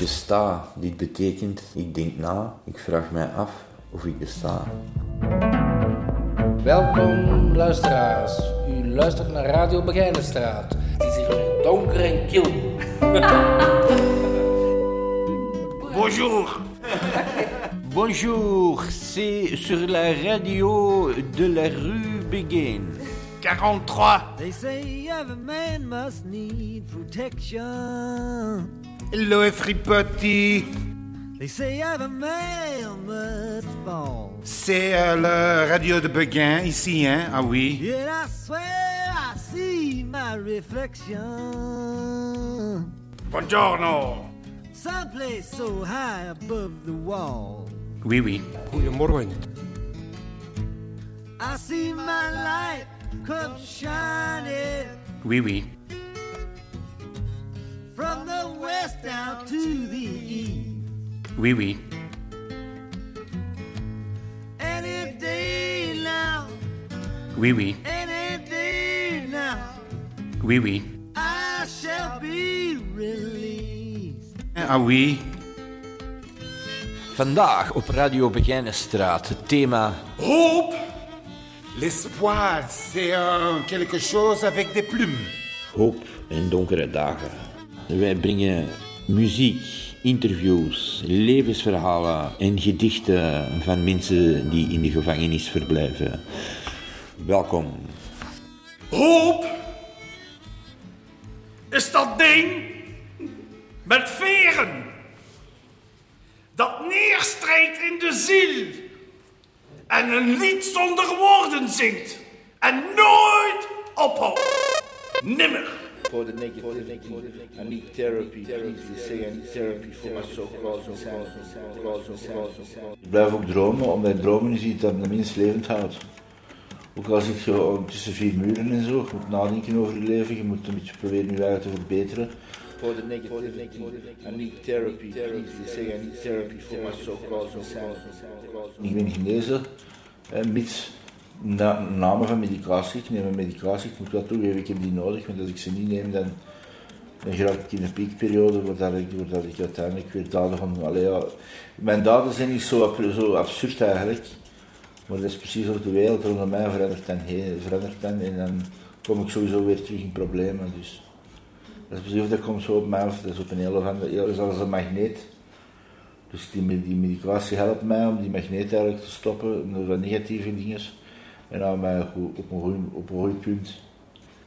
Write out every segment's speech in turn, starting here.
besta. Dit betekent, ik denk na, ik vraag mij af of ik besta. Welkom luisteraars. U luistert naar Radio Begijnenstraat. Het is hier weer donker en kil. Bonjour Bonjour, c'est sur la radio de la rue Béguin. 43 They say every man must need protection. Hello everybody They say every man must fall. C'est euh, la radio de Béguin ici, hein? Ah oui. Yet I swear I see my reflection. Buongiorno Someplace so high above the wall. Oui, oui. Goedemorgen. I see my light come shining Oui, oui. Oui, oui. Any day now, Oui, oui. any day now, Oui, oui. I shall be released. Ah oui. Vandaag op Radio Begijnenstraat het thema Hope L'espoir, c'est quelque chose avec des plumes. hoop en donkere dagen. Wij brengen muziek, interviews, levensverhalen en gedichten van mensen die in de gevangenis verblijven. Welkom. Hoop is dat ding met veren dat neerstrijkt in de ziel en een lied zonder woorden zingt en nooit ophoudt. Nimmer. For the negativity. I need therapy. Please, they say I need therapy for my so-called insanity. Ik blijf ook dromen, omdat dromen is iets dat de mens levend houdt. Ook al zit je tussen vier muren en zo, je moet nadenken over je leven, je moet een beetje proberen je eigen te verbeteren. For the negativity. I need therapy. Please, they say I need therapy for my so-called insanity. Ik ben genezen, hè, mits na, namen van medicatie. Ik neem een medicatie, ik moet wel toegeven, ik heb die nodig, want als ik ze niet neem, dan, dan raak ik in een piekperiode, waardoor ik, waardoor ik uiteindelijk weer daden van, allee, ja, mijn daden zijn niet zo, zo absurd eigenlijk, maar dat is precies of de wereld rondom mij verandert dan, heen, dan en dan kom ik sowieso weer terug in problemen. Dus. Dat is precies of komt zo op mij af, dat is op een hele ja, dat is als een magneet. Dus die, die medicatie helpt mij om die magneet eigenlijk te stoppen, wat negatieve dingen. En dan mij goed- op een goed punt.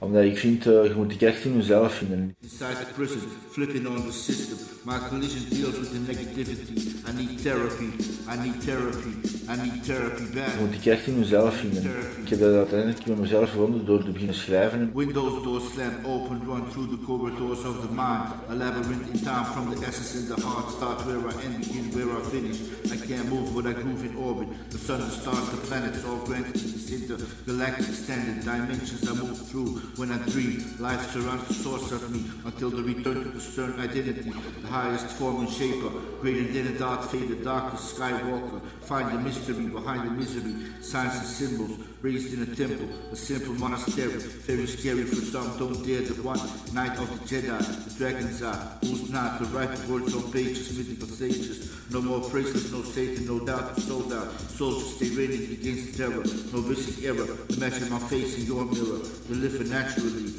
Omdat ik vind, eh, je moet die kracht in jezelf vinden. Inside the prison, flipping on the system. My collision deals with the negativity. I need therapy. I need therapy. I need therapy Je bad. moet die in jezelf vinden. Ik heb dat uiteindelijk bij mezelf gevonden door te beginnen schrijven. Windows doors slam open, run through the corridors of the mind. A labyrinth in time from the essence in the heart. Start where I end, begin where I finish. I can't move, but I groove in orbit. The sun, the stars, the planets, all granted to this intergalactic extended dimensions I move through. When I dream, life surrounds the source of me until the return to the stern identity, the highest form and shaper, greater than a dark faded darkest skywalker. Find the mystery behind the misery, signs and symbols, raised in a temple, a simple monastery, very scary for some, don't dare the one, Knight of the Jedi, the dragon's eye, who's not, the right words on pages, mythical sages, no more praises, no Satan, no doubt, sold out, soldiers stay ready against the terror, no missing error, imagine my face in your mirror, deliver naturally,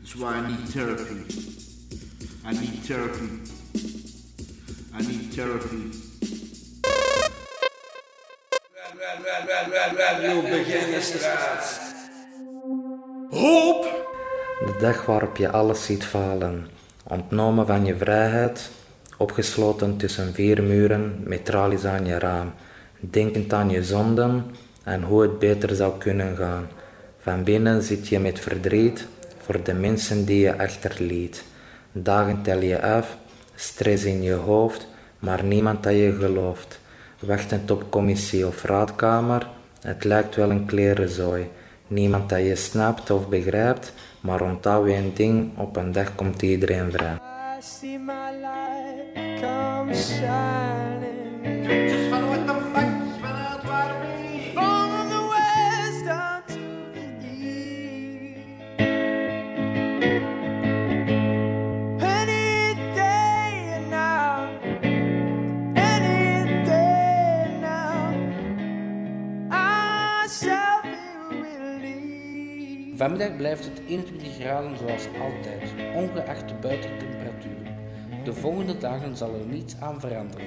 that's why I need therapy, I need therapy, I need therapy. Hoop De dag waarop je alles ziet falen. Ontnomen van je vrijheid. Opgesloten tussen vier muren met tralies aan je raam. Denkend aan je zonden en hoe het beter zou kunnen gaan. Van binnen zit je met verdriet voor de mensen die je achterliet. Dagen tel je af, stress in je hoofd, maar niemand dat je gelooft. Wachtend op commissie of raadkamer, het lijkt wel een klerenzooi. Niemand dat je snapt of begrijpt, maar onthoud je een ding, op een dag komt iedereen vrij. Vanmiddag blijft het 21 graden zoals altijd, ongeacht de buitentemperaturen. De volgende dagen zal er niets aan veranderen.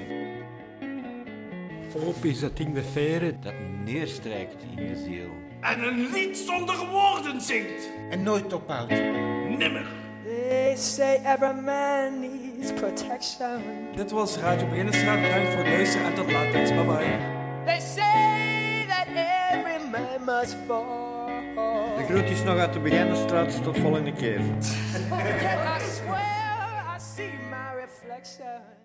Hoop is dat ding met veren. Dat neerstrijkt in de ziel. En een lied zonder woorden zingt. En nooit ophoudt. Nimmer. They say every man needs protection. Dit was Radio Beginnenstraat. Bedankt voor het luisteren en tot later. Bye bye. They say that every man must fall. De groetjes nog uit de Beginnenstraat. Tot volgende keer. Yet I swear I see my reflection.